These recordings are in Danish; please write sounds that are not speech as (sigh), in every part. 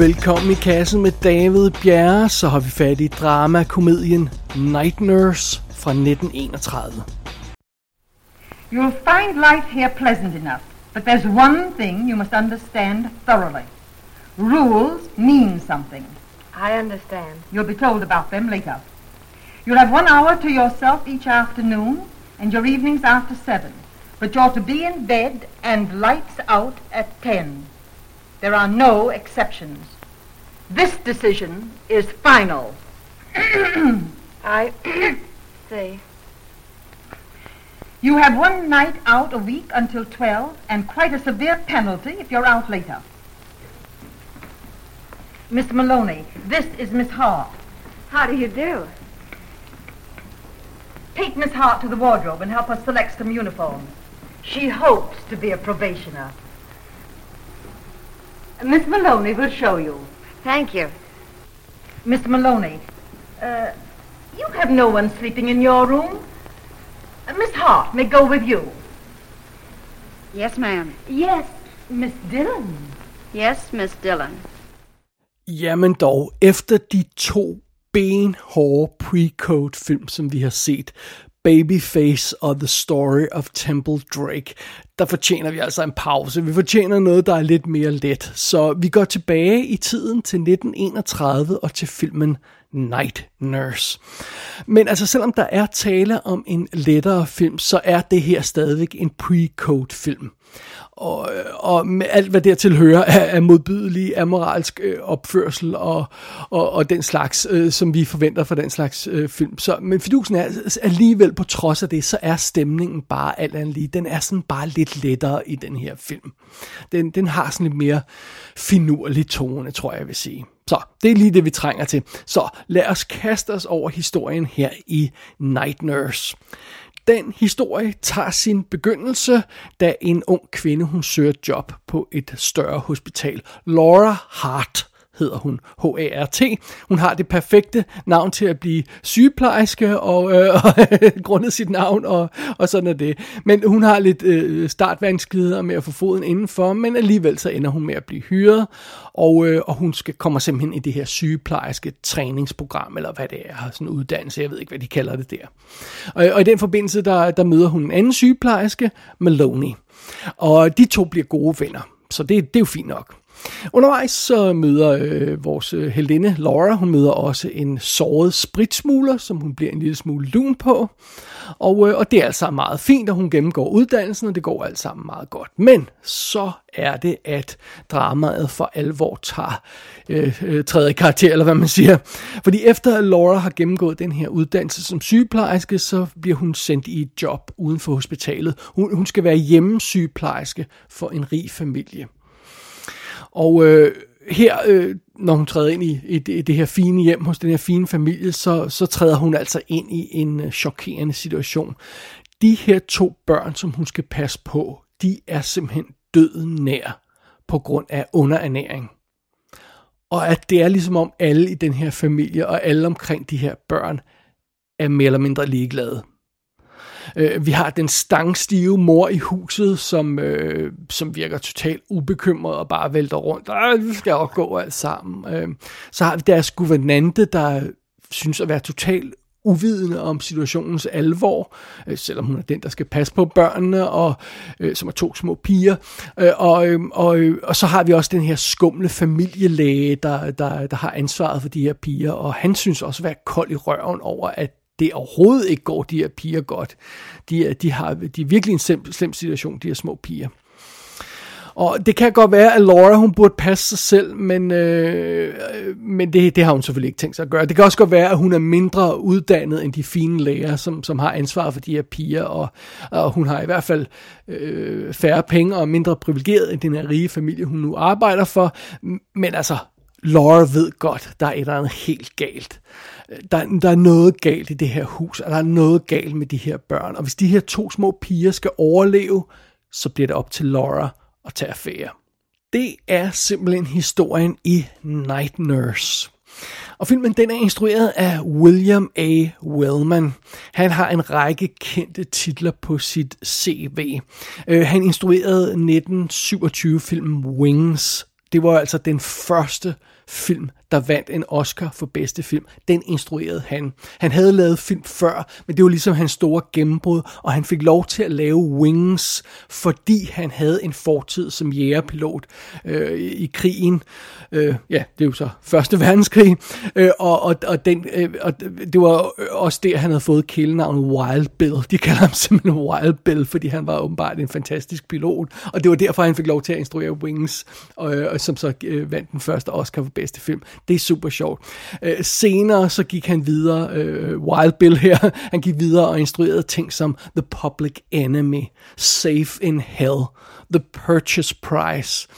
Velkommen i kassen med David Bjerre, så har vi fat i drama-komedien Night Nurse fra 1931. You'll find life here pleasant enough, but there's one thing you must understand thoroughly. Rules mean something. I understand. You'll be told about them later. You'll have one hour to yourself each afternoon, and your evenings after seven. But you're to be in bed and lights out at ten. There are no exceptions. This decision is final. (clears throat) I (clears throat) see. You have one night out a week until 12 and quite a severe penalty if you're out later. Mr. Maloney, this is Miss Hart. How do you do? Take Miss Hart to the wardrobe and help us select some uniforms. She hopes to be a probationer. Miss Maloney will show you. Thank you. Mr. Maloney, uh, you have no one sleeping in your room. Uh, Miss Hart may go with you. Yes, ma'am. Yes, Miss Dillon. Yes, Miss Dillon. Jamen dog, efter de to benhårde pre-code film, som vi har set, Babyface og The Story of Temple Drake, der fortjener vi altså en pause. Vi fortjener noget, der er lidt mere let. Så vi går tilbage i tiden til 1931 og til filmen Night Nurse. Men altså, selvom der er tale om en lettere film, så er det her stadigvæk en pre-code film og, og med alt, hvad dertil hører af, af modbydelig, amoralsk øh, opførsel og, og, og den slags, øh, som vi forventer fra den slags øh, film. Så, men fidusen er alligevel, på trods af det, så er stemningen bare alt andet lige. Den er sådan bare lidt lettere i den her film. Den, den har sådan lidt mere finurlig tone, tror jeg, jeg vil sige. Så det er lige det, vi trænger til. Så lad os kaste os over historien her i Night Nurse. Den historie tager sin begyndelse, da en ung kvinde hun søger job på et større hospital. Laura Hart hedder hun, H-A-R-T. Hun har det perfekte navn til at blive sygeplejerske, og, øh, (laughs) og grundet sit navn, og, og sådan er det. Men hun har lidt øh, startvanskeligheder med at få foden indenfor, men alligevel så ender hun med at blive hyret, og, øh, og hun skal kommer simpelthen i det her sygeplejerske træningsprogram, eller hvad det er, sådan en uddannelse, jeg ved ikke, hvad de kalder det der. Og, og i den forbindelse, der, der møder hun en anden sygeplejerske, Maloney. Og de to bliver gode venner, så det, det er jo fint nok. Undervejs så møder øh, vores øh, heldinde Laura, hun møder også en såret spritsmugler, som hun bliver en lille smule lun på. Og, øh, og det er altså meget fint, at hun gennemgår uddannelsen, og det går alt sammen meget godt. Men så er det, at dramaet for alvor tager øh, øh, tredje karakter, eller hvad man siger. Fordi efter at Laura har gennemgået den her uddannelse som sygeplejerske, så bliver hun sendt i et job uden for hospitalet. Hun, hun skal være hjemmesygeplejerske for en rig familie. Og øh, her, øh, når hun træder ind i, i, det, i det her fine hjem hos den her fine familie, så, så træder hun altså ind i en øh, chokerende situation. De her to børn, som hun skal passe på, de er simpelthen døden nær på grund af underernæring. Og at det er ligesom om alle i den her familie og alle omkring de her børn er mere eller mindre ligeglade. Øh, vi har den stangstive mor i huset, som, øh, som virker totalt ubekymret og bare vælter rundt. Øh, vi skal også gå alt sammen. Øh, så har vi deres guvernante, der synes at være totalt uvidende om situationens alvor, øh, selvom hun er den, der skal passe på børnene, og øh, som er to små piger. Øh, og, øh, og, øh, og så har vi også den her skumle familielæge, der, der, der har ansvaret for de her piger, og han synes også at være kold i røven over, at det overhovedet ikke går de her piger godt. De, de, har, de er virkelig en slem, slem situation, de her små piger. Og det kan godt være, at Laura hun burde passe sig selv, men, øh, men det, det har hun selvfølgelig ikke tænkt sig at gøre. Det kan også godt være, at hun er mindre uddannet end de fine læger, som, som har ansvar for de her piger, og, og hun har i hvert fald øh, færre penge og mindre privilegeret end den her rige familie, hun nu arbejder for. Men altså, Laura ved godt, der er et eller andet helt galt der, der er noget galt i det her hus, og der er noget galt med de her børn. Og hvis de her to små piger skal overleve, så bliver det op til Laura at tage affære. Det er simpelthen historien i Night Nurse. Og filmen den er instrueret af William A. Wellman. Han har en række kendte titler på sit CV. Uh, øh, han instruerede 1927 filmen Wings, det var altså den første film, der vandt en Oscar for bedste film. Den instruerede han. Han havde lavet film før, men det var ligesom hans store gennembrud, og han fik lov til at lave Wings, fordi han havde en fortid som jægerpilot øh, i krigen. Øh, ja, det er jo så Første Verdenskrig, øh, og, og, og, den, øh, og det var også der, han havde fået kælenavnet Wild Bill. De kalder ham simpelthen Wild Bill, fordi han var åbenbart en fantastisk pilot, og det var derfor, han fik lov til at instruere Wings, og, og som så øh, vandt den første Oscar for bedste film. Det er super sjovt. Øh, senere så gik han videre, øh, Wild Bill her, (laughs) han gik videre og instruerede ting som The Public Enemy, Safe in Hell, The Purchase Price.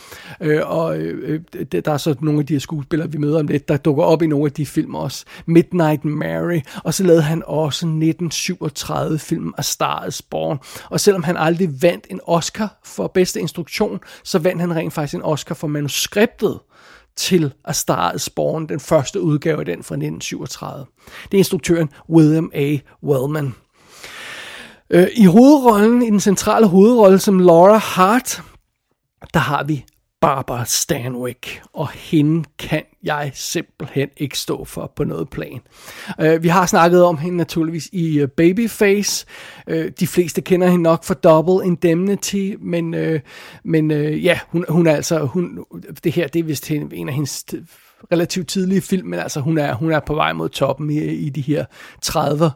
Øh, og øh, der er så nogle af de her skuespillere, vi møder om lidt, der dukker op i nogle af de film også. Midnight Mary, og så lavede han også 1937 film af Star is Born. Og selvom han aldrig vandt en Oscar for bedste instruktion, så vandt han rent faktisk en Oscar for manuskriptet til A Star is Born, den første udgave af den fra 1937. Det er instruktøren William A. Wellman. Øh, I hovedrollen, i den centrale hovedrolle som Laura Hart, der har vi Barbara Stanwyck, og hende kan jeg simpelthen ikke stå for på noget plan. Uh, vi har snakket om hende naturligvis i øh, Babyface. Uh, de fleste kender hende nok for Double Indemnity, men, uh, men uh, ja, hun, hun er altså, hun, det her det er vist en af hendes relativt tidlige film, men altså hun er, hun er på vej mod toppen i, i de her 30'er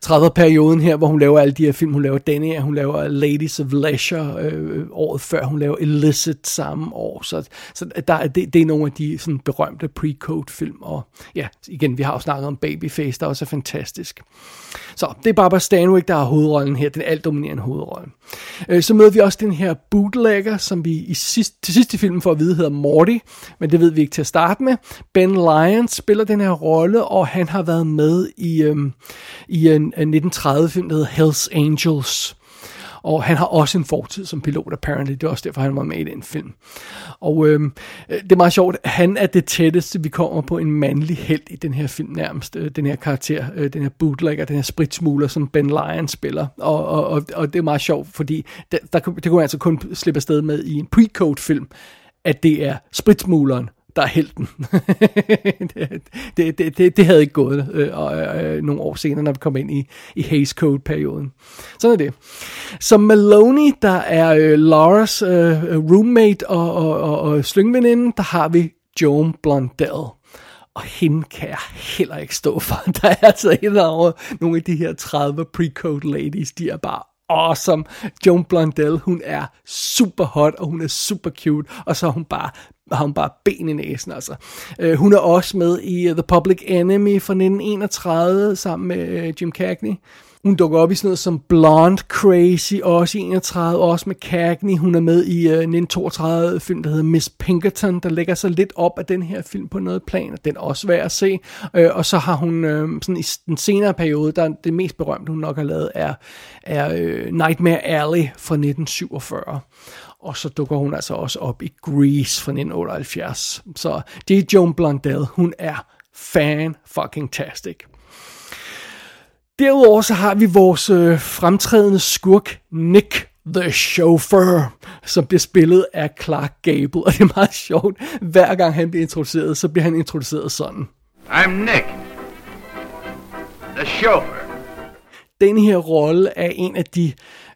30 perioden her, hvor hun laver alle de her film. Hun laver denne her, hun laver Ladies of Leisure øh, året før, hun laver Illicit samme år. Så, så der, det, det er nogle af de sådan, berømte pre-code film. Og ja, igen, vi har jo snakket om Babyface, der også er fantastisk. Så det er Barbara Stanwyck, der har hovedrollen her, den alt dominerende hovedrolle. Øh, så møder vi også den her bootlegger, som vi i sidst, til sidst i filmen får at vide hedder Morty, men det ved vi ikke til at starte med. Ben Lyons spiller den her rolle, og han har været med i, øhm, i en, en 1930-film, der hedder Hells Angels. Og han har også en fortid som pilot, apparently. Det er også derfor, han var med i den film. Og øhm, øh, det er meget sjovt. Han er det tætteste, vi kommer på en mandlig held i den her film nærmest. Øh, den her karakter, øh, den her bootlegger, den her spritsmugler, som Ben Lyon spiller. Og, og, og, og det er meget sjovt, fordi der, der, det kunne man altså kun slippe afsted med i en pre-code film, at det er spritsmugleren, der er helten. (laughs) det, det, det, det havde ikke gået øh, øh, nogle år senere, når vi kom ind i, i Haze Code-perioden. Sådan er det. Så Maloney, der er øh, Laura's øh, roommate og, og, og, og slyngveninde, der har vi Joan Blondell. Og hende kan jeg heller ikke stå for. (laughs) Der er altså et over nogle af de her 30 pre-code ladies, de er bare awesome. Joan Blondell, hun er super hot, og hun er super cute, og så er hun bare har hun bare ben i næsen, altså. Øh, hun er også med i uh, The Public Enemy fra 1931, sammen med øh, Jim Cagney. Hun dukker op i sådan noget som Blonde Crazy, også i 31, også med Cagney. Hun er med i øh, uh, 1932 film, der hedder Miss Pinkerton, der lægger sig lidt op af den her film på noget plan, og den er også værd at se. Uh, og så har hun uh, sådan i den senere periode, der det mest berømte, hun nok har lavet, er, er uh, Nightmare Alley fra 1947. Og så dukker hun altså også op i Grease fra 1978. Så det er Joan Blondell. Hun er fan fucking tastic. Derudover så har vi vores øh, fremtrædende skurk Nick The Chauffeur, som bliver spillet af Clark Gable. (laughs) Og det er meget sjovt. Hver gang han bliver introduceret, så bliver han introduceret sådan. I'm Nick. The Chauffeur. Den her rolle er en af de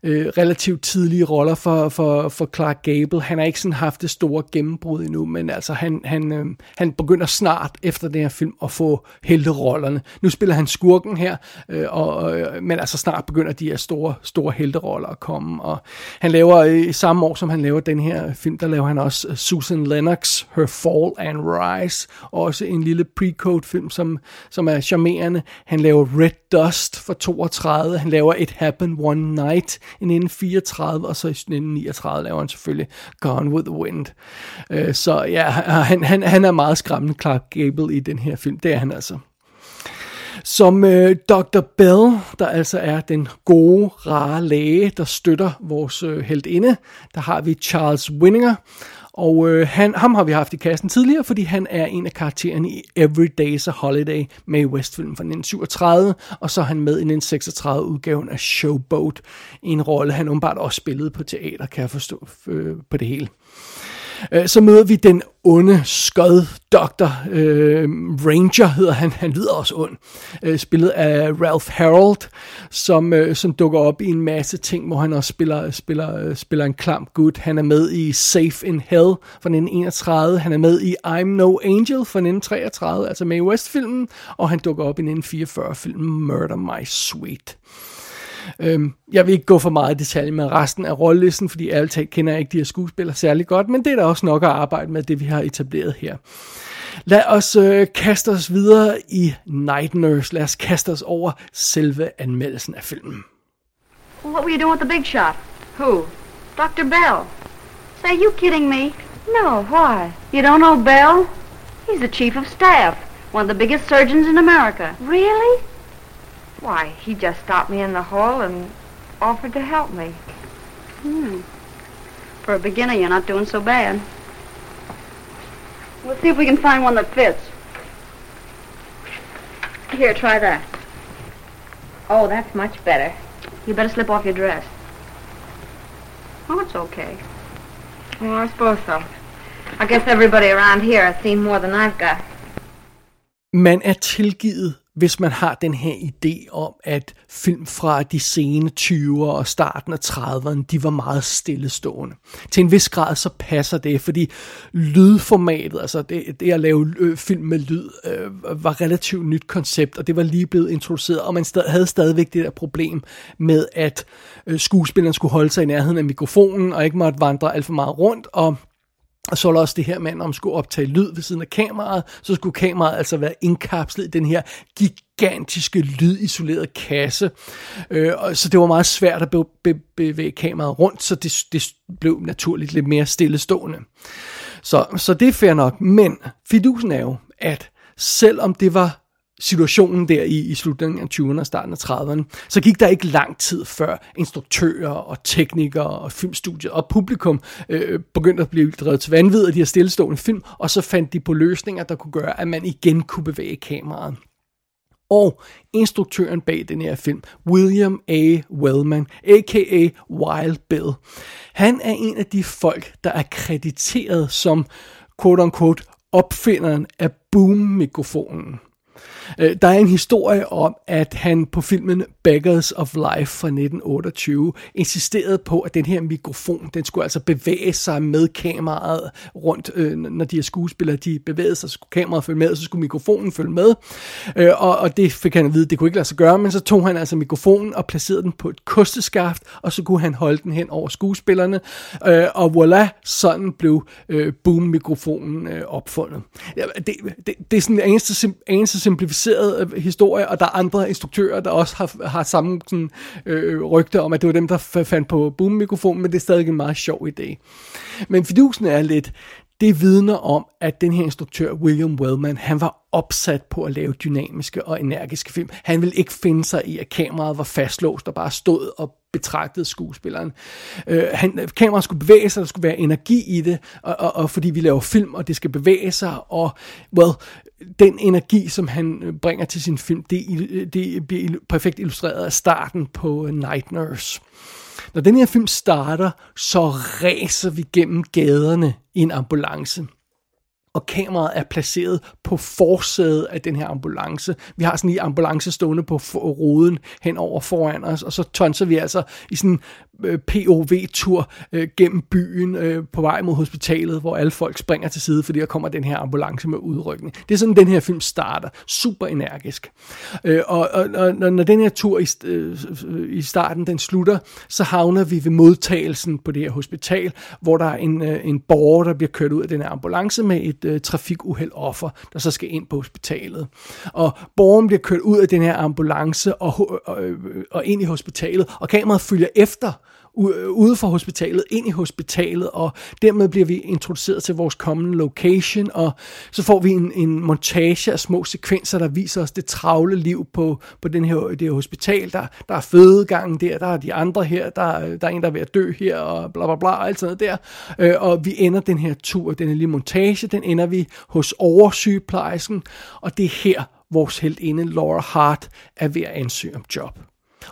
øh, relativt tidlige roller for, for, for Clark Gable. Han har ikke sådan haft det store gennembrud endnu, men altså han, han, øh, han begynder snart efter den her film at få helterollerne. Nu spiller han skurken her, øh, og, øh, men altså snart begynder de her store, store helteroller at komme. Og han laver øh, i samme år, som han laver den her film, der laver han også øh, Susan Lennox, Her Fall and Rise, også en lille pre-code film, som, som er charmerende. Han laver Red Dust for 32, han laver It Happened One Night i 1934, og så i 1939 laver han selvfølgelig Gone with the Wind. Øh, så ja, han, han, han er meget skræmmende Clark Gable i den her film, det er han altså. Som øh, Dr. Bell, der altså er den gode, rare læge, der støtter vores øh, heldinde, der har vi Charles Winninger, og øh, han, ham har vi haft i kassen tidligere, fordi han er en af karaktererne i Every Day's a Holiday med i Westfilm fra 1937, og så er han med i 1936 udgaven af Showboat, en rolle han åbenbart også spillede på teater, kan jeg forstå øh, på det hele. Øh, så møder vi den onde skød doktor øh, Ranger hedder han, han lyder også ond, øh, spillet af Ralph Harold, som, øh, som dukker op i en masse ting, hvor han også spiller, spiller, øh, spiller en klam gut. Han er med i Safe in Hell fra 1931, han er med i I'm No Angel fra 1933, altså Mae West-filmen, og han dukker op i 1944-filmen Murder My Sweet. Øhm, jeg vil ikke gå for meget i detalje med resten af rollelisten, fordi ærligt talt kender jeg ikke de her skuespillere særlig godt, men det er da også nok at arbejde med det, vi har etableret her. Lad os øh, kaste os videre i Night Nurse. Lad os kaste os over selve anmeldelsen af filmen. What were you doing with the big shot? Who? Dr. Bell. Say, you kidding me? No, why? You don't know Bell? He's the chief of staff, one of the biggest surgeons in America. Really? Why, he just stopped me in the hall and offered to help me. Hmm. For a beginner, you're not doing so bad. We'll see if we can find one that fits. Here, try that. Oh, that's much better. You better slip off your dress. Oh, it's okay. Well, I suppose so. I guess everybody around here has seen more than I've got. Man er tilgivet hvis man har den her idé om, at film fra de sene 20'ere og starten af 30'erne, de var meget stillestående. Til en vis grad så passer det, fordi lydformatet, altså det, det at lave øh, film med lyd, øh, var relativt nyt koncept, og det var lige blevet introduceret, og man stad, havde stadigvæk det der problem med, at øh, skuespilleren skulle holde sig i nærheden af mikrofonen, og ikke måtte vandre alt for meget rundt, og og så var der også det her med, om skulle optage lyd ved siden af kameraet, så skulle kameraet altså være indkapslet i den her gigantiske lydisolerede kasse. Øh, og så det var meget svært at bevæge kameraet rundt, så det, det blev naturligt lidt mere stillestående. Så, så det er fair nok, men fidusen er jo, at selvom det var situationen der i, i slutningen af 20'erne og starten af 30'erne, så gik der ikke lang tid før instruktører og teknikere og filmstudier og publikum øh, begyndte at blive drevet til vanvid af de her stillestående film, og så fandt de på løsninger, der kunne gøre, at man igen kunne bevæge kameraet. Og instruktøren bag den her film, William A. Wellman, a.k.a. Wild Bill, han er en af de folk, der er krediteret som quote-unquote opfinderen af boom-mikrofonen. Øh, der er en historie om, at han på filmen Beggars of Life fra 1928 insisterede på, at den her mikrofon, den skulle altså bevæge sig med kameraet rundt, øh, når de her skuespillere, de bevægede sig, så skulle kameraet følge med, og så skulle mikrofonen følge med. Øh, og, og det fik han at vide, det kunne ikke lade sig gøre, men så tog han altså mikrofonen og placerede den på et kosteskaft, og så kunne han holde den hen over skuespillerne, øh, og voilà, sådan blev øh, boom-mikrofonen øh, opfundet. Det, det, det er sådan en eneste, eneste simplificeret øh, historie, og der er andre instruktører, der også har, har samme sådan, øh, rygte om, at det var dem, der fandt på boom-mikrofonen, men det er stadig en meget sjov idé. Men fidusen er lidt, det vidner om, at den her instruktør, William Wellman, han var opsat på at lave dynamiske og energiske film. Han ville ikke finde sig i, at kameraet var fastlåst og bare stod og betragtede skuespilleren. Øh, han, kameraet skulle bevæge sig, der skulle være energi i det, og, og, og fordi vi laver film, og det skal bevæge sig, og well, den energi, som han øh, bringer til sin film, det, øh, det bliver perfekt illustreret af starten på øh, Night Nurse. Når den her film starter, så ræser vi gennem gaderne i en ambulance og kameraet er placeret på forsædet af den her ambulance. Vi har sådan en ambulance stående på roden hen over foran os, og så tonser vi altså i sådan Øh, POV-tur øh, gennem byen øh, på vej mod hospitalet, hvor alle folk springer til side, fordi der kommer den her ambulance med udrykning. Det er sådan, den her film starter. Super energisk. Øh, og, og, og når den her tur i, øh, i starten, den slutter, så havner vi ved modtagelsen på det her hospital, hvor der er en, øh, en borger, der bliver kørt ud af den her ambulance med et øh, trafikuheld offer, der så skal ind på hospitalet. Og borgeren bliver kørt ud af den her ambulance og, og, og, og ind i hospitalet, og kameraet følger efter ude fra hospitalet, ind i hospitalet, og dermed bliver vi introduceret til vores kommende location, og så får vi en, en montage af små sekvenser, der viser os det travle liv på, på den her, det her hospital. Der, der er fødegangen der, der er de andre her, der, der er en, der er ved at dø her, og bla bla bla, og alt sådan noget der. Øh, og vi ender den her tur, den her lille montage, den ender vi hos oversygeplejersken, og det er her, vores heldinde Laura Hart er ved at ansøge om job.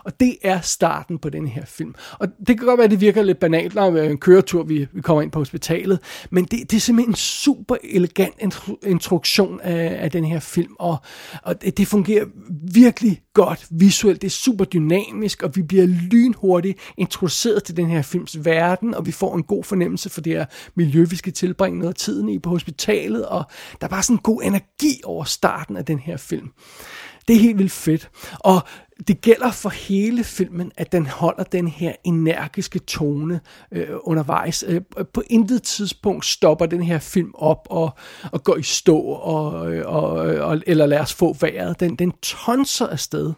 Og det er starten på den her film. Og det kan godt være, at det virker lidt banalt, når vi en køretur, vi, vi kommer ind på hospitalet, men det, det er simpelthen en super elegant introduktion af, af den her film, og, og det, det fungerer virkelig godt visuelt, det er super dynamisk, og vi bliver lynhurtigt introduceret til den her films verden, og vi får en god fornemmelse for det her miljø, vi skal tilbringe noget af tiden i på hospitalet, og der er bare sådan en god energi over starten af den her film. Det er helt vildt fedt. Og det gælder for hele filmen, at den holder den her energiske tone øh, undervejs. Øh, på intet tidspunkt stopper den her film op og, og går i stå, og, øh, og, og, eller lader os få vejret. Den, den tonser afsted.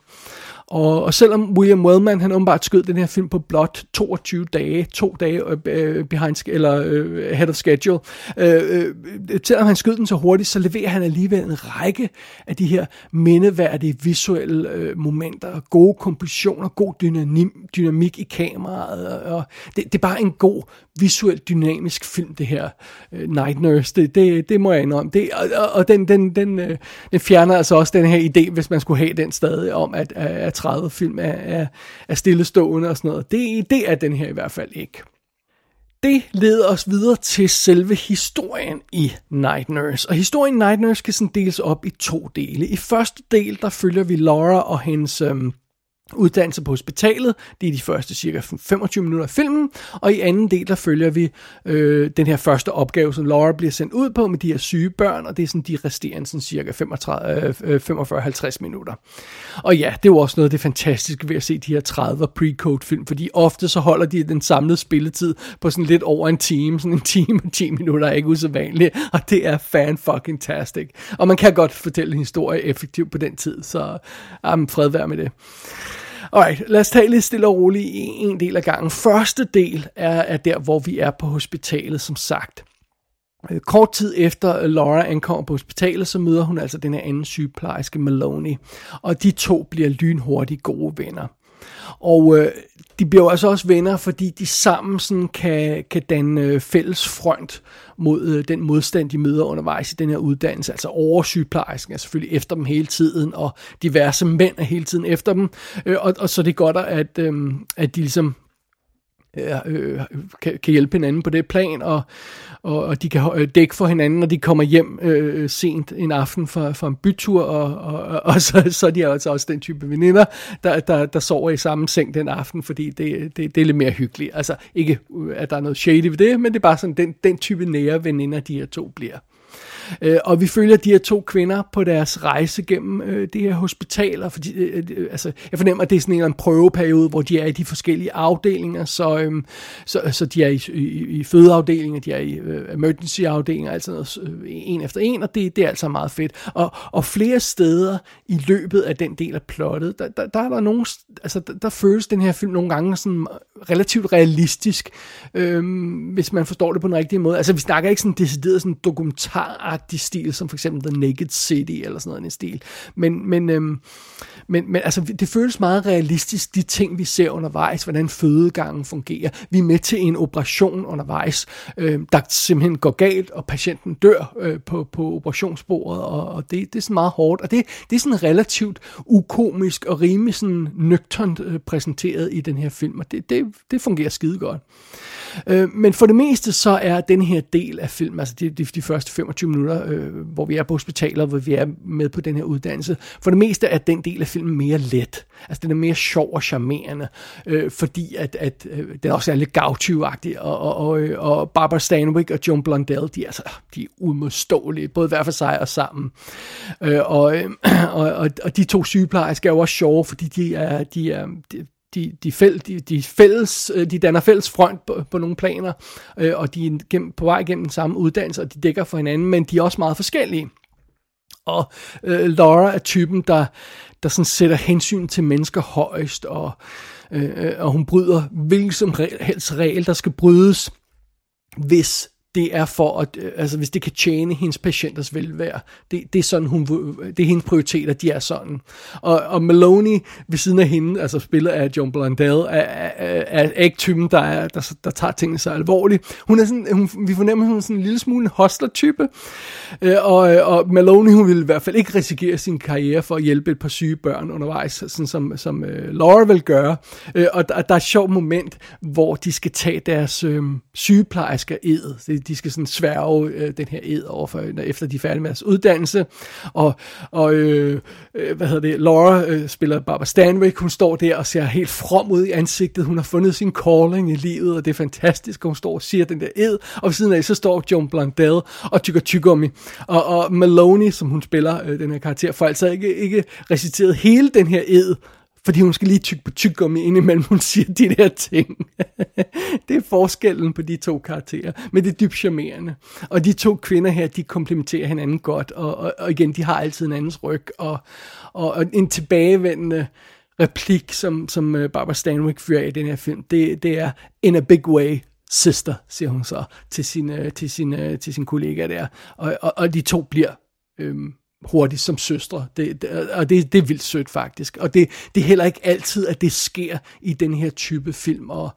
Og, og selvom William Wellman, han åbenbart skød den her film på blot 22 dage, to dage uh, behind, eller øh, uh, head of schedule, uh, uh, selvom han skød den så hurtigt, så leverer han alligevel en række af de her mindeværdige visuelle uh, momenter, gode kompositioner, god dynamik, dynamik i kameraet, og, og det, det er bare en god visuelt dynamisk film, det her uh, Night Nurse, det, det, det må jeg indrømme. Det, og, og den, den, den, uh, den fjerner altså også den her idé, hvis man skulle have den stadig, om at, at 30 film er, er, er stillestående og sådan noget. Det, det er den her i hvert fald ikke. Det leder os videre til selve historien i Night Nurse. Og historien i Night Nurse kan sådan deles op i to dele. I første del, der følger vi Laura og hendes øhm, uddannelse på hospitalet. Det er de første cirka 25 minutter af filmen. Og i anden del, der følger vi øh, den her første opgave, som Laura bliver sendt ud på med de her syge børn, og det er sådan de resterende sådan cirka 45-50 øh, øh, minutter. Og ja, det er jo også noget af det fantastiske ved at se de her 30 pre-code film, fordi ofte så holder de den samlede spilletid på sådan lidt over en time, sådan en (laughs) time og 10 minutter er ikke usædvanligt, og det er fan fucking tastic. Og man kan godt fortælle en historie effektivt på den tid, så um, fred være med det. Alright, lad os tage lidt stille og roligt i en del af gangen. Første del er, er der, hvor vi er på hospitalet, som sagt. Øh, kort tid efter øh, Laura ankommer på hospitalet, så møder hun altså den her anden sygeplejerske, Maloney. Og de to bliver lynhurtigt gode venner. Og øh, de bliver jo altså også venner, fordi de sammen sådan kan, kan danne øh, fælles front mod øh, den modstand, de møder undervejs i den her uddannelse. Altså oversygeplejersken er selvfølgelig efter dem hele tiden, og diverse mænd er hele tiden efter dem. Øh, og, og så det godt, at, øh, at de ligesom øh, kan, kan hjælpe hinanden på det plan, og, og, og de kan øh, dække for hinanden, når de kommer hjem øh, øh sent en aften fra, fra en bytur, og, og, og, og så, så er de altså også den type veninder, der, der, der sover i samme seng den aften, fordi det, det, det er lidt mere hyggeligt. Altså ikke, øh, at der er noget shady ved det, men det er bare sådan, den, den type nære veninder, de her to bliver. Øh, og vi følger de her to kvinder på deres rejse gennem øh, det her hospitaler, fordi øh, øh, øh, altså, jeg fornemmer, at det er sådan en, en prøveperiode, hvor de er i de forskellige afdelinger, så, øh, så, så de er i, i, i fødeafdelinger, de er i øh, emergency afdelinger, altså noget, øh, en efter en, og det, det er altså meget fedt. Og, og flere steder i løbet af den del af plottet, der, der, der er der nogle, altså der, der føles den her film nogle gange sådan relativt realistisk, øh, hvis man forstår det på den rigtige måde. Altså vi snakker ikke sådan decideret sådan dokumentar agtig stil, som for eksempel The Naked City, eller sådan noget en stil. Men, men, øhm, men, men altså, det føles meget realistisk, de ting, vi ser undervejs, hvordan fødegangen fungerer. Vi er med til en operation undervejs, øh, der simpelthen går galt, og patienten dør øh, på, på operationsbordet, og, og det, det er sådan meget hårdt. Og det, det er sådan relativt ukomisk og rimelig sådan nøgternt øh, præsenteret i den her film, og det, det, det fungerer skide godt. Øh, men for det meste så er den her del af filmen, altså de, de, de første 25 minutter, øh, hvor vi er på hospitaler, hvor vi er med på den her uddannelse, for det meste er den del af filmen mere let. Altså den er mere sjov og charmerende, øh, fordi at, at øh, den også er lidt gaucho og, og, og, øh, og Barbara Stanwyck og Joan Blondell, de er, altså, de er umodståelige, både hver for sig og sammen. Øh, og, øh, (clears throat) og, og, og de to sygeplejersker er jo også sjove, fordi de er, de er, de, de, de, fæl, de, de, fælles, øh, de danner fælles front på, på nogle planer, øh, og de er gennem, på vej gennem den samme uddannelse, og de dækker for hinanden, men de er også meget forskellige. Og øh, Laura er typen, der, der sådan sætter hensyn til mennesker højst, og, øh, øh og hun bryder hvilken som helst regel, der skal brydes, hvis det er for at, øh, altså hvis det kan tjene hendes patienters velvære. Det, det er sådan, hun, det er hendes prioriteter, de er sådan. Og, og Maloney ved siden af hende, altså spillet af John Blondell, er, er, er, ikke typen, der, er, der, der tager tingene så alvorligt. Hun er sådan, hun, vi fornemmer, hun er sådan en lille smule en hostler-type, øh, og, og Maloney, hun vil i hvert fald ikke risikere sin karriere for at hjælpe et par syge børn undervejs, sådan som, som øh, Laura vil gøre. Uh, og der, der er et sjovt moment, hvor de skal tage deres øh, sygeplejersker ed. De skal sådan sværge øh, den her ed overfor, efter de er færdige med deres uddannelse. Og, og øh, øh, hvad hedder det, Laura øh, spiller Barbara Stanwyck, hun står der og ser helt from ud i ansigtet. Hun har fundet sin calling i livet, og det er fantastisk, hun står og siger den der ed. Og ved siden af, så står John Blondell og tykker tyggegummi. Og, og Maloney, som hun spiller, øh, den her karakter, får altså ikke, ikke reciteret hele den her ed, fordi hun skal lige tykke på tyggegummi indimellem, hun siger de der ting. (laughs) det er forskellen på de to karakterer, men det er dybt charmerende. Og de to kvinder her, de komplementerer hinanden godt, og, og, og igen, de har altid en andens ryg, og, og, og en tilbagevendende replik, som, som øh, Barbara Stanwyck fyrer i den her film, det, det er in a big way, sister, siger hun så til sin, øh, til sin, øh, til sin kollega der. Og, og, og de to bliver øhm, hurtigt som søstre. Det, det, og det, det er vildt sødt faktisk. Og det, det er heller ikke altid, at det sker i den her type film, og,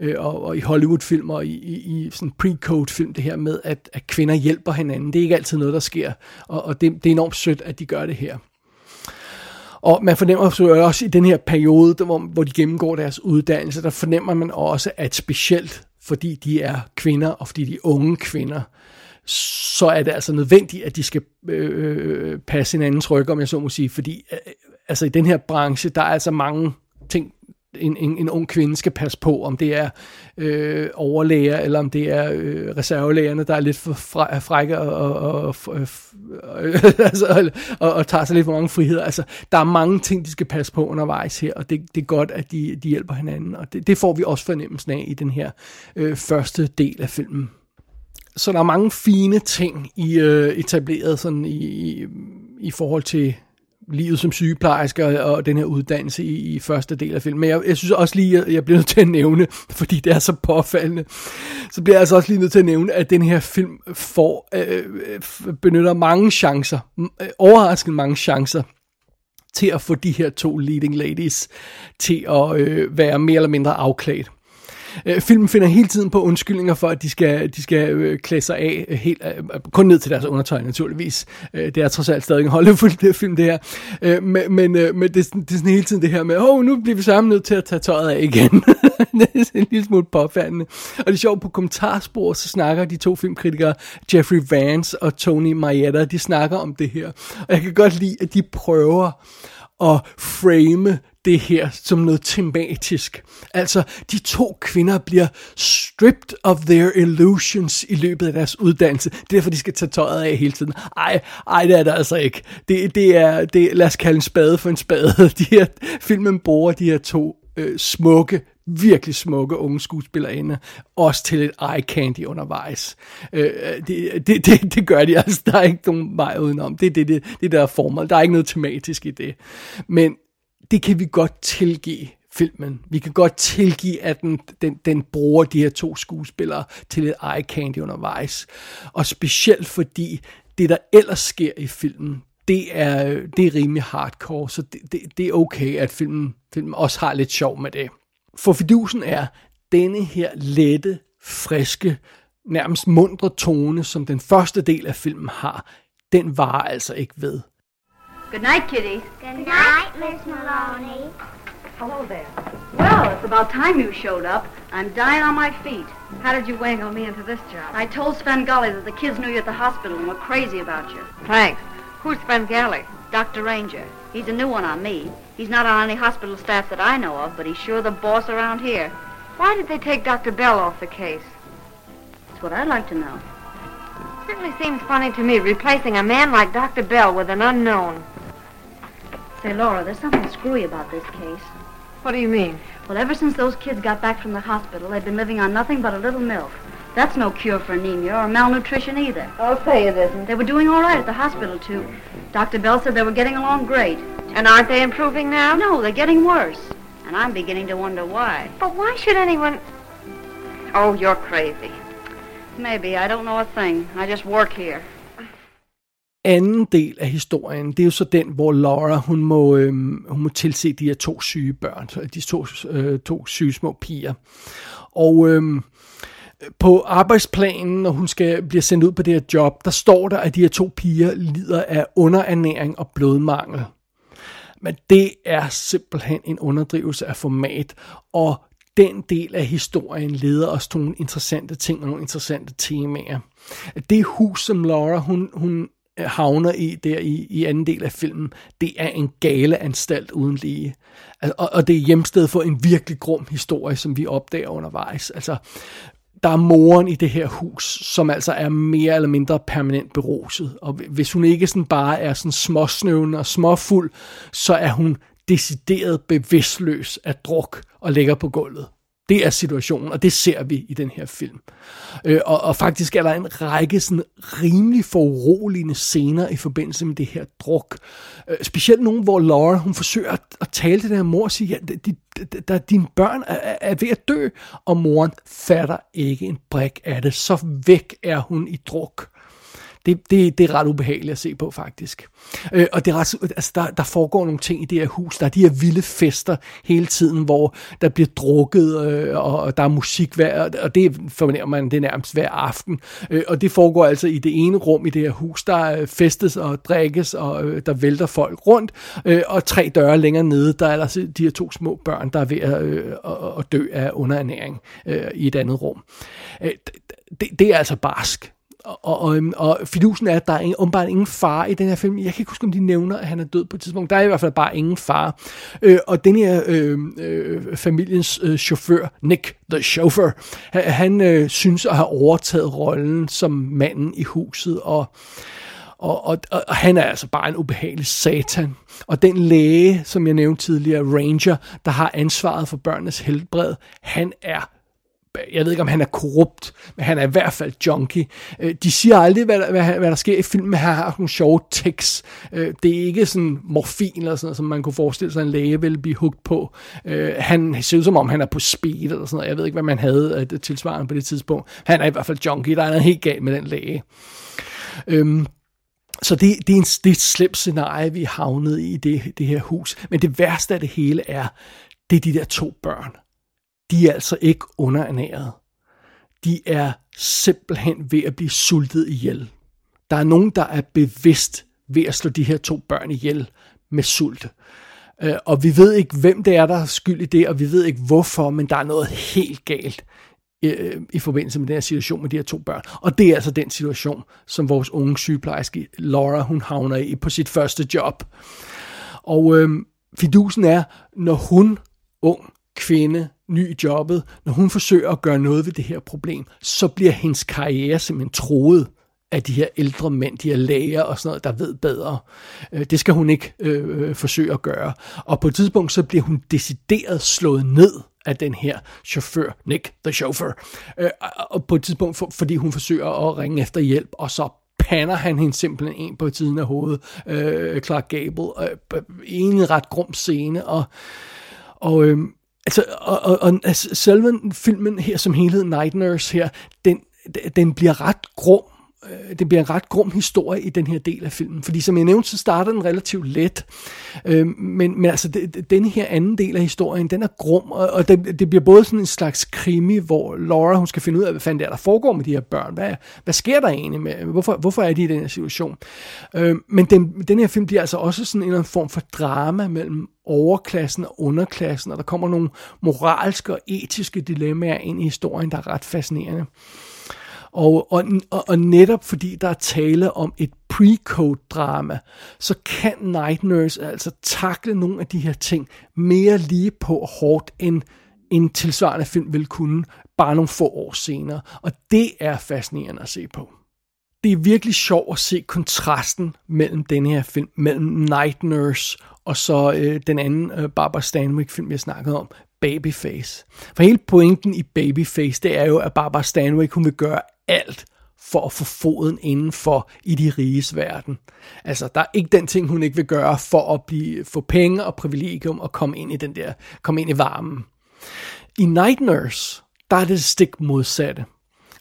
øh, og, og i Hollywood-film, og i, i, i sådan pre-code-film, det her med, at, at kvinder hjælper hinanden. Det er ikke altid noget, der sker. Og, og det, det er enormt sødt, at de gør det her. Og man fornemmer så også i den her periode, hvor, hvor de gennemgår deres uddannelse, der fornemmer man også, at specielt fordi de er kvinder, og fordi de er unge kvinder, så er det altså nødvendigt, at de skal øh, øh, passe hinandens ryg, om jeg så må sige, fordi øh, øh, altså i den her branche, der er altså mange ting, en, en, en ung kvinde skal passe på, om det er øh, overlæger, eller om det er øh, reservelægerne, der er lidt for frække og, og, og, og, øh, (laughs) altså, og, og tager sig lidt for mange friheder. Altså, der er mange ting, de skal passe på undervejs her, og det, det er godt, at de, de hjælper hinanden, og det, det får vi også fornemmelsen af i den her øh, første del af filmen så der er mange fine ting i øh, etableret sådan i, i, i forhold til livet som sygeplejerske og den her uddannelse i, i første del af filmen. Men jeg, jeg synes også lige, at jeg bliver nødt til at nævne, (laughs) fordi det er så påfaldende, så bliver jeg altså også lige nødt til at nævne, at den her film får, øh, øh benytter mange chancer, øh, overraskende mange chancer, til at få de her to leading ladies til at øh, være mere eller mindre afklædt. Øh, filmen finder hele tiden på undskyldninger for, at de skal, de skal øh, klæde sig af øh, helt, øh, øh, kun ned til deres undertøj naturligvis. Øh, det er trods alt stadig en Hollywood-film det her. Øh, men men, øh, men det, det er sådan hele tiden det her med, åh, oh, nu bliver vi sammen nødt til at tage tøjet af igen. (laughs) det er en lille smule påfaldende. Og det er sjovt, på kommentarspor, så snakker de to filmkritikere, Jeffrey Vance og Tony Marietta, de snakker om det her. Og jeg kan godt lide, at de prøver at frame det her som noget tematisk. Altså, de to kvinder bliver stripped of their illusions i løbet af deres uddannelse. Det er derfor, de skal tage tøjet af hele tiden. Ej, ej det er der altså ikke. Det, det er, det, lad os kalde en spade for en spade. (laughs) De her, filmen bruger de her to øh, smukke, virkelig smukke unge skuespillerinder, også til et eye candy undervejs. Øh, det, det, det, det gør de altså, der er ikke nogen vej udenom. Det er det, det, det der formål. Der er ikke noget tematisk i det. Men det kan vi godt tilgive filmen. Vi kan godt tilgive, at den, den, den bruger de her to skuespillere til et eye candy undervejs. Og specielt fordi det, der ellers sker i filmen, det er, det er rimelig hardcore, så det, det, det er okay, at filmen, filmen også har lidt sjov med det. For fidusen er denne her lette, friske, nærmest mundre tone, som den første del af filmen har, den var altså ikke ved. Good night, Kitty. Good night, Miss Maloney. Hello there. Well, it's about time you showed up. I'm dying on my feet. How did you wangle me into this job? I told Svengali that the kids knew you at the hospital and were crazy about you. Thanks. Who's Svengali? Dr. Ranger. He's a new one on me. He's not on any hospital staff that I know of, but he's sure the boss around here. Why did they take Dr. Bell off the case? That's what I'd like to know. Certainly seems funny to me, replacing a man like Dr. Bell with an unknown. Say, Laura, there's something screwy about this case. What do you mean? Well, ever since those kids got back from the hospital, they've been living on nothing but a little milk. That's no cure for anemia or malnutrition either. I'll say it isn't. They were doing all right at the hospital, too. Dr. Bell said they were getting along great. And aren't they improving now? No, they're getting worse. And I'm beginning to wonder why. But why should anyone... Oh, you're crazy. Maybe. I don't know a thing. I just work here. Anden del af historien, det er jo så den, hvor Laura, hun må, øhm, hun må tilse de her to syge børn, de to, øh, to syge små piger. Og øhm, på arbejdsplanen, når hun skal blive sendt ud på det her job, der står der, at de her to piger lider af underernæring og blodmangel. Men det er simpelthen en underdrivelse af format, og den del af historien leder os til nogle interessante ting og nogle interessante temaer. Det hus, som Laura hun, hun Øh, havner i der i, i anden del af filmen, det er en gale anstalt uden lige. Og, og det er hjemsted for en virkelig grum historie, som vi opdager undervejs. Altså, der er moren i det her hus, som altså er mere eller mindre permanent beruset. Og hvis hun ikke sådan bare er sådan småsnøvende og småfuld, så er hun decideret bevidstløs af druk og ligger på gulvet. Det er situationen, og det ser vi i den her film. Øh, og, og faktisk er der en række sådan rimelig foruroligende scener i forbindelse med det her druk. Øh, specielt nogen, hvor Laura hun forsøger at, at tale til den her mor og sige, at de, de, de, dine børn er, er ved at dø, og moren fatter ikke en brik af det. Så væk er hun i druk. Det, det, det er ret ubehageligt at se på, faktisk. Øh, og det er ret, altså, der, der foregår nogle ting i det her hus. Der er de her vilde fester hele tiden, hvor der bliver drukket, øh, og der er musik hver, og det fornemmer man, det er nærmest hver aften. Øh, og det foregår altså i det ene rum i det her hus. Der øh, festes og drikkes, og øh, der vælter folk rundt. Øh, og tre døre længere nede, der er der altså de her to små børn, der er ved at, øh, at dø af underernæring øh, i et andet rum. Øh, det, det er altså barsk og, og, øhm, og fidusen er, at der er ingen, åbenbart ingen far i den her film. Jeg kan ikke huske, om de nævner, at han er død på et tidspunkt. Der er i hvert fald bare ingen far. Øh, og den her øh, øh, familiens øh, chauffør, Nick the Chauffeur, han, han øh, synes at have overtaget rollen som manden i huset, og og, og, og han er altså bare en ubehagelig satan. Og den læge, som jeg nævnte tidligere, Ranger, der har ansvaret for børnenes helbred, han er jeg ved ikke, om han er korrupt, men han er i hvert fald junkie. Øh, de siger aldrig, hvad hvad, hvad der sker i filmen, han har nogle sjove tekst. Øh, det er ikke sådan morfin eller sådan noget, som man kunne forestille sig, en læge ville blive hugt på. Øh, han ser ud som om, han er på speed eller sådan noget. Jeg ved ikke, hvad man havde tilsvarende på det tidspunkt. Han er i hvert fald junkie. Der er noget helt galt med den læge. Øhm, så det, det, er en, det er et slemt scenarie, vi er havnet i det, det her hus. Men det værste af det hele er, det er de der to børn de er altså ikke underernæret. De er simpelthen ved at blive sultet ihjel. Der er nogen, der er bevidst ved at slå de her to børn ihjel med sult. Øh, og vi ved ikke, hvem det er, der er skyld i det, og vi ved ikke hvorfor, men der er noget helt galt øh, i forbindelse med den her situation med de her to børn. Og det er altså den situation, som vores unge sygeplejerske Laura, hun havner i på sit første job. Og øhm, fidusen er, når hun, ung kvinde, ny i jobbet, når hun forsøger at gøre noget ved det her problem, så bliver hendes karriere simpelthen troet af de her ældre mænd, de her læger og sådan noget, der ved bedre. Øh, det skal hun ikke øh, øh, forsøge at gøre. Og på et tidspunkt, så bliver hun decideret slået ned af den her chauffør, Nick the Chauffeur. Øh, og på et tidspunkt, for, fordi hun forsøger at ringe efter hjælp, og så pander han hende simpelthen en på tiden af hovedet, øh, Clark Gable, øh, en ret grum scene, og, og øh, Altså, og, og, og altså, selve filmen her som helhed, Night Nurse her, den, den bliver ret grum øh, det bliver en ret grum historie i den her del af filmen. Fordi som jeg nævnte, så starter den relativt let. Øh, men, men altså, det, den her anden del af historien, den er grum, og, og det, det bliver både sådan en slags krimi, hvor Laura, hun skal finde ud af, hvad fanden det er, der foregår med de her børn. Hvad, hvad sker der egentlig med, hvorfor, hvorfor er de i den her situation? Øh, men den, den her film bliver altså også sådan en eller anden form for drama mellem overklassen og underklassen, og der kommer nogle moralske og etiske dilemmaer ind i historien, der er ret fascinerende. Og, og, og, og netop fordi der er tale om et pre-code-drama, så kan Night Nurse altså takle nogle af de her ting mere lige på hårdt, end en tilsvarende film vil kunne bare nogle få år senere. Og det er fascinerende at se på. Det er virkelig sjovt at se kontrasten mellem den her film, mellem Night Nurse og så øh, den anden øh, Barbara Stanwyck-film, jeg snakkede om, Babyface. For hele pointen i Babyface, det er jo, at Barbara Stanwyck, hun vil gøre alt for at få foden indenfor i de riges verden. Altså, der er ikke den ting, hun ikke vil gøre for at blive, få penge og privilegium og komme ind i den der, komme ind i varmen. I Night Nurse, der er det stik modsatte.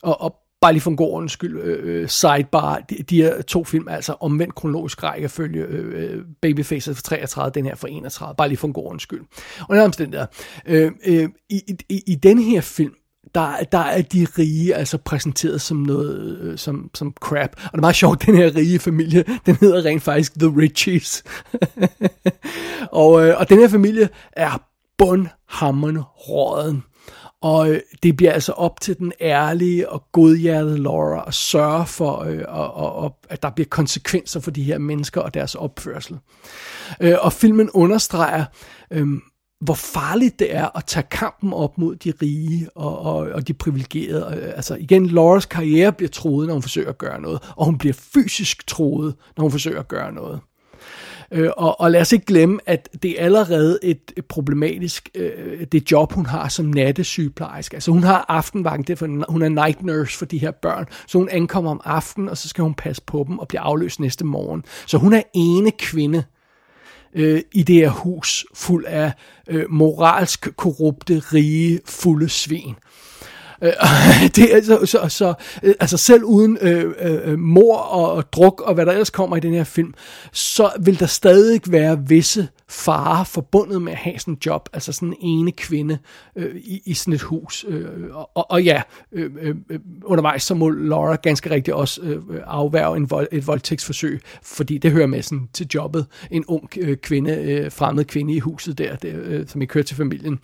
Og, og bare lige for en god ordens skyld, øh, øh sidebar, de, de her to film, altså omvendt kronologisk rækkefølge, øh, øh Babyface fra 33, den her fra 31, bare lige for en god ordens skyld. Og den der, øh, øh, i, i, i den her film, der, der er de rige altså præsenteret som noget, øh, som, som crap. Og det er meget sjovt, den her rige familie, den hedder rent faktisk The Richies. (laughs) og, øh, og den her familie er bundhammerende råden. Og øh, det bliver altså op til den ærlige og godhjertede Laura at sørge for, øh, og, og, og, at der bliver konsekvenser for de her mennesker og deres opførsel. Øh, og filmen understreger, øh, hvor farligt det er at tage kampen op mod de rige og, og, og de privilegerede. Altså igen, Lauras karriere bliver troet, når hun forsøger at gøre noget, og hun bliver fysisk troet, når hun forsøger at gøre noget. Øh, og, og lad os ikke glemme, at det er allerede et, et problematisk, øh, det job, hun har som nattesygeplejerske. Altså hun har aftenvagt, det for, hun er night nurse for de her børn, så hun ankommer om aftenen, og så skal hun passe på dem og blive afløst næste morgen. Så hun er ene kvinde øh, Øh, i det her hus fuld af øh, moralsk korrupte, rige, fulde svin. Øh, Øh, (laughs) det er så, så, så øh, altså selv uden øh, øh, mor og, og druk og hvad der ellers kommer i den her film, så vil der stadig være visse fare forbundet med at have sådan en job, altså sådan en ene kvinde øh, i, i sådan et hus. Øh, og, og ja, øh, øh, øh, undervejs så må Laura ganske rigtigt også øh, afværge en vold, et voldtægtsforsøg, fordi det hører med sådan til jobbet. En ung øh, kvinde, øh, fremmed kvinde i huset der, der øh, som ikke kører til familien.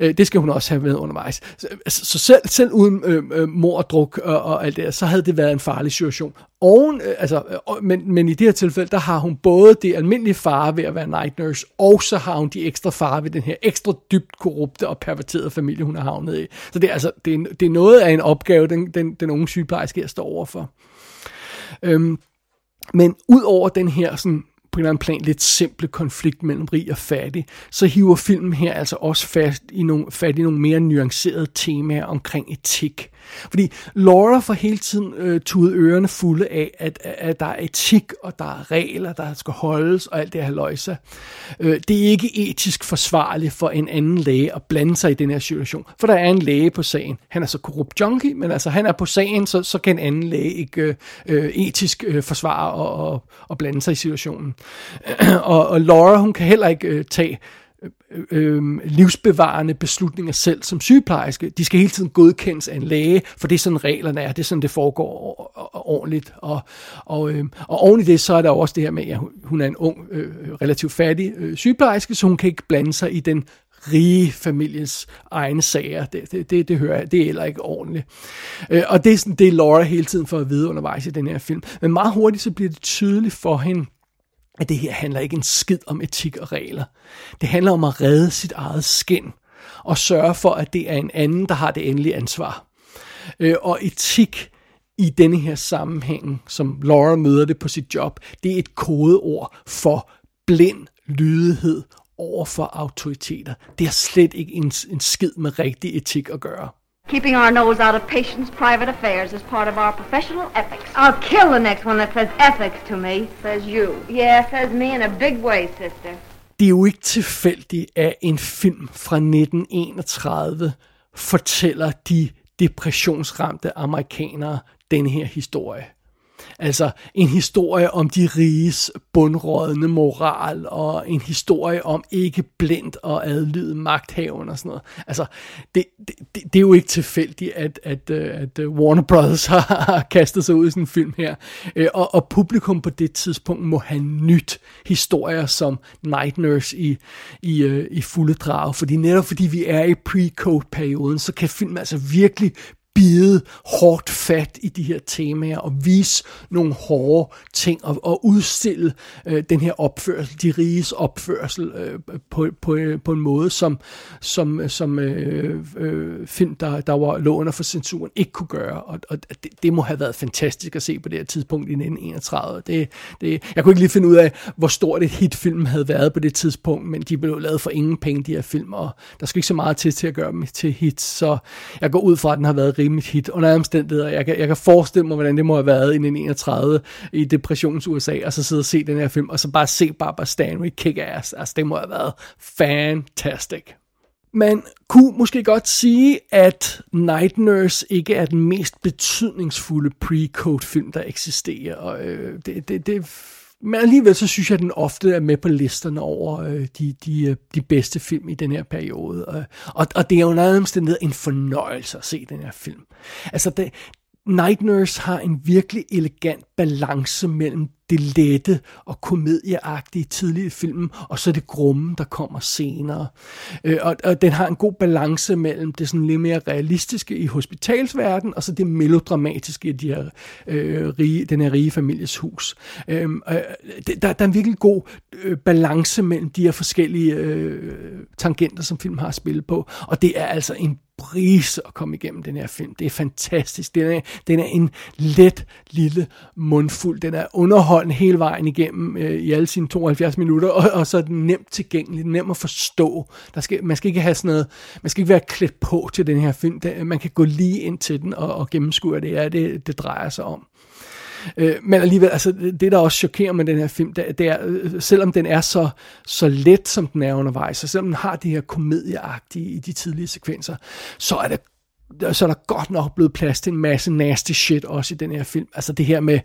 Øh, det skal hun også have med undervejs. Så, altså, så selv, selv uden øh, øh, mordruk og, og alt det, så havde det været en farlig situation. Oven, øh, altså, øh, men, men i det her tilfælde, der har hun både det almindelige fare ved at være night nurse, og så har hun de ekstra fare ved den her ekstra dybt korrupte og perverterede familie, hun har havnet i. Så det er, altså, det er, det er noget af en opgave, den, den, den unge sygeplejerske her står overfor. Øhm, men ud over den her sådan, på en eller anden plan lidt simple konflikt mellem rig og fattig, så hiver filmen her altså også fast i nogle, fat i nogle mere nuancerede temaer omkring etik. Fordi Laura får hele tiden øh, tudet ørerne fulde af, at, at der er etik, og der er regler, der skal holdes, og alt det her løjse. Øh, det er ikke etisk forsvarligt for en anden læge at blande sig i den her situation. For der er en læge på sagen. Han er så korrupt junkie, men altså han er på sagen, så, så kan en anden læge ikke øh, øh etisk øh, forsvare og, og, og blande sig i situationen. (clears throat) og, og Laura, hun kan heller ikke øh, tage øh, øh, livsbevarende beslutninger selv som sygeplejerske. De skal hele tiden godkendes af en læge, for det er sådan reglerne er, det er sådan, det foregår ordentligt. Og, og, øh, og oven i det, så er der også det her med, at hun er en ung, øh, relativt fattig øh, sygeplejerske, så hun kan ikke blande sig i den rige familiens egne sager. Det, det, det, det hører jeg, det er heller ikke ordentligt. Øh, og det er sådan, det er Laura hele tiden for at vide undervejs i den her film. Men meget hurtigt så bliver det tydeligt for hende, at det her handler ikke en skid om etik og regler. Det handler om at redde sit eget skin og sørge for, at det er en anden, der har det endelige ansvar. Øh, og etik i denne her sammenhæng, som Laura møder det på sit job, det er et kodeord for blind lydighed over for autoriteter. Det har slet ikke en, en skid med rigtig etik at gøre. Keeping our nose out of patients' private affairs is part of our professional ethics. I'll kill the next one that says ethics to me. Says you. Yeah, says me in a big way, sister. Det er jo ikke tilfældigt, at en film fra 1931 fortæller de depressionsramte amerikanere denne her historie. Altså en historie om de riges bundrådende moral, og en historie om ikke blindt og adlyde magthaven og sådan noget. Altså, det, det, det er jo ikke tilfældigt, at, at, øh, at øh, Warner Brothers (laughs) har kastet sig ud i sådan en film her. Øh, og, og publikum på det tidspunkt må have nyt historier som Night Nurse i, i, i fulde drag, fordi netop fordi vi er i pre-code-perioden, så kan film altså virkelig bide hårdt fat i de her temaer og vise nogle hårde ting og, og udstille øh, den her opførsel, de riges opførsel øh, på, på, på en måde, som, som, som øh, øh, film, der, der var lå under for censuren, ikke kunne gøre. Og, og det, det må have været fantastisk at se på det her tidspunkt i 1931. Det, det, jeg kunne ikke lige finde ud af, hvor stort et hit filmen havde været på det tidspunkt, men de blev lavet for ingen penge, de her film, og der skal ikke så meget til til at gøre dem til hits, så jeg går ud fra, at den har været rimeligt hit under omstændigheder. Jeg kan, jeg kan forestille mig, hvordan det må have været i 1931 i depressions-USA, og så sidde og se den her film, og så bare se Barbara Stanwyck kick ass. Altså, det må have været fantastic. Man kunne måske godt sige, at Night Nurse ikke er den mest betydningsfulde pre-code film, der eksisterer. Og, øh, det, det, det, men alligevel så synes jeg, at den ofte er med på listerne over øh, de, de, øh, de bedste film i den her periode. Og, og, og det er jo nærmest en fornøjelse at se den her film. Altså, det, Night Nurse har en virkelig elegant balance mellem det lette og komedieagtige tidlige film, og så det grumme, der kommer senere. Øh, og, og den har en god balance mellem det sådan lidt mere realistiske i hospitalsverdenen, og så det melodramatiske i de her, øh, rige, den her rige families hus. Øh, øh, der, der er en virkelig god øh, balance mellem de her forskellige øh, tangenter, som film har spillet på, og det er altså en brise at komme igennem den her film. Det er fantastisk. Den er, den er en let lille mundfuld. Den er underholdende hele vejen igennem øh, i alle sine 72 minutter, og, og så er den nemt tilgængelig, nem at forstå. Der skal, man skal ikke have sådan noget, man skal ikke være klædt på til den her film. Den, man kan gå lige ind til den og, og gennemskue, det er det, det drejer sig om. Øh, men alligevel, altså, det der også chokerer med den her film, det, det er, øh, selvom den er så, så let, som den er undervejs, og selvom den har det her komedieagtige i de tidlige sekvenser, så er det så er der godt nok blevet plads til en masse nasty shit også i den her film. Altså det her med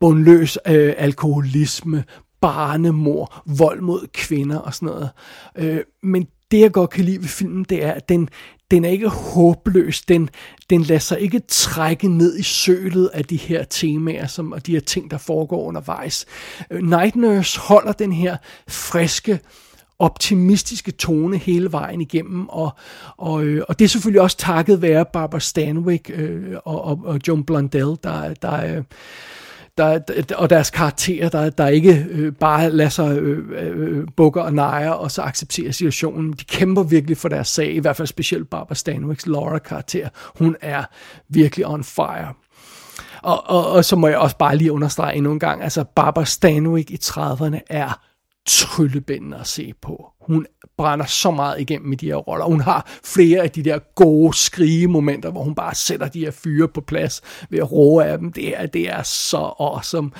bundløs øh, alkoholisme, barnemor, vold mod kvinder og sådan noget. Øh, men det jeg godt kan lide ved filmen, det er, at den, den er ikke håbløs. Den, den lader sig ikke trække ned i sølet af de her temaer som, og de her ting, der foregår undervejs. Øh, Night Nurse holder den her friske, optimistiske tone hele vejen igennem, og, og, øh, og det er selvfølgelig også takket være Barbara Stanwyck øh, og, og, og Joan Blondell, der, der, øh, der, der, og deres karakterer, der, der ikke øh, bare lader sig øh, øh, øh bukker og nejer, og så accepterer situationen. De kæmper virkelig for deres sag, i hvert fald specielt Barbara Stanwicks Laura-karakter. Hun er virkelig on fire. Og, og, og så må jeg også bare lige understrege endnu en gang, altså Barbara Stanwyck i 30'erne er tryllebændende at se på. Hun brænder så meget igennem i de her roller. Hun har flere af de der gode skrige momenter, hvor hun bare sætter de her fyre på plads ved at roe af dem. Det er, det er så awesome.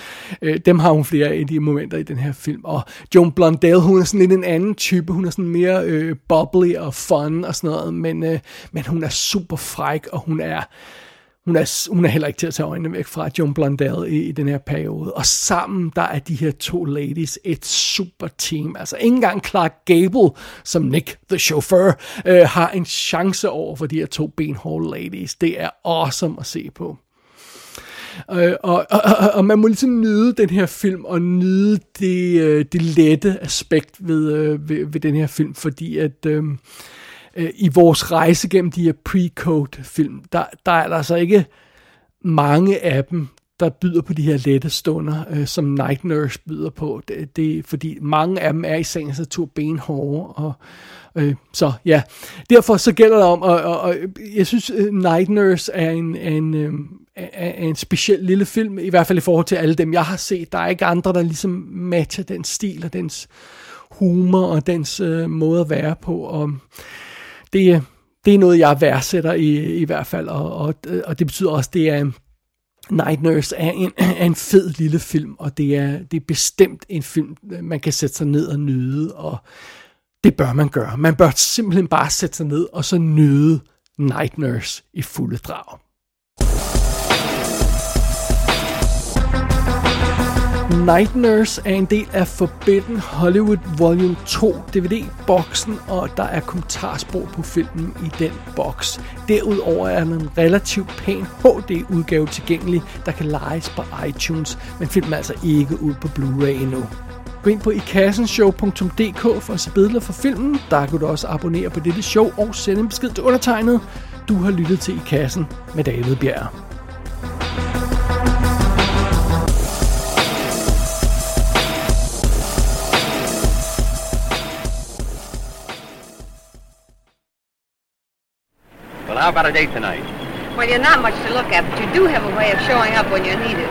Øh, dem har hun flere af de momenter i den her film. Og Joan Blondell, hun er sådan lidt en anden type. Hun er sådan mere øh, bubbly og fun og sådan noget, men, øh, men hun er super fræk, og hun er hun er, hun er heller ikke til at tage øjnene væk fra John Blondell i, i den her periode. Og sammen, der er de her to ladies et super team. Altså ikke engang Clark Gable, som Nick, the chauffeur, øh, har en chance over for de her to benhårde ladies. Det er awesome at se på. Øh, og, og, og, og man må ligesom nyde den her film, og nyde det, øh, det lette aspekt ved, øh, ved, ved den her film, fordi at... Øh, øh, i vores rejse gennem de her pre-code film, der, der er der altså ikke mange af dem, der byder på de her lette stunder, øh, som Night Nurse byder på. Det, det, fordi mange af dem er i sagens natur benhårde. Og, øh, så ja, derfor så gælder det om, og, og, og jeg synes øh, Night Nurse er en, en, øh, er en speciel lille film, i hvert fald i forhold til alle dem, jeg har set. Der er ikke andre, der ligesom matcher den stil og dens humor og dens øh, måde at være på. Og det, det er noget, jeg værdsætter i, i hvert fald, og, og, og det betyder også, det er um, Night Nurse er en, er en fed lille film, og det er, det er bestemt en film, man kan sætte sig ned og nyde, og det bør man gøre. Man bør simpelthen bare sætte sig ned og så nyde Night Nurse i fulde drag. Night Nurse er en del af Forbidden Hollywood Volume 2 DVD-boksen, og der er kommentarspor på filmen i den boks. Derudover er der en relativt pæn HD-udgave tilgængelig, der kan lejes på iTunes, men filmen er altså ikke ud på Blu-ray endnu. Gå ind på ikassenshow.dk for at se billeder fra filmen. Der kan du også abonnere på dette show og sende en besked til undertegnet. Du har lyttet til I Kassen med David Bjerg. Well, how about a date tonight? Well, you're not much to look at, but you do have a way of showing up when you're needed.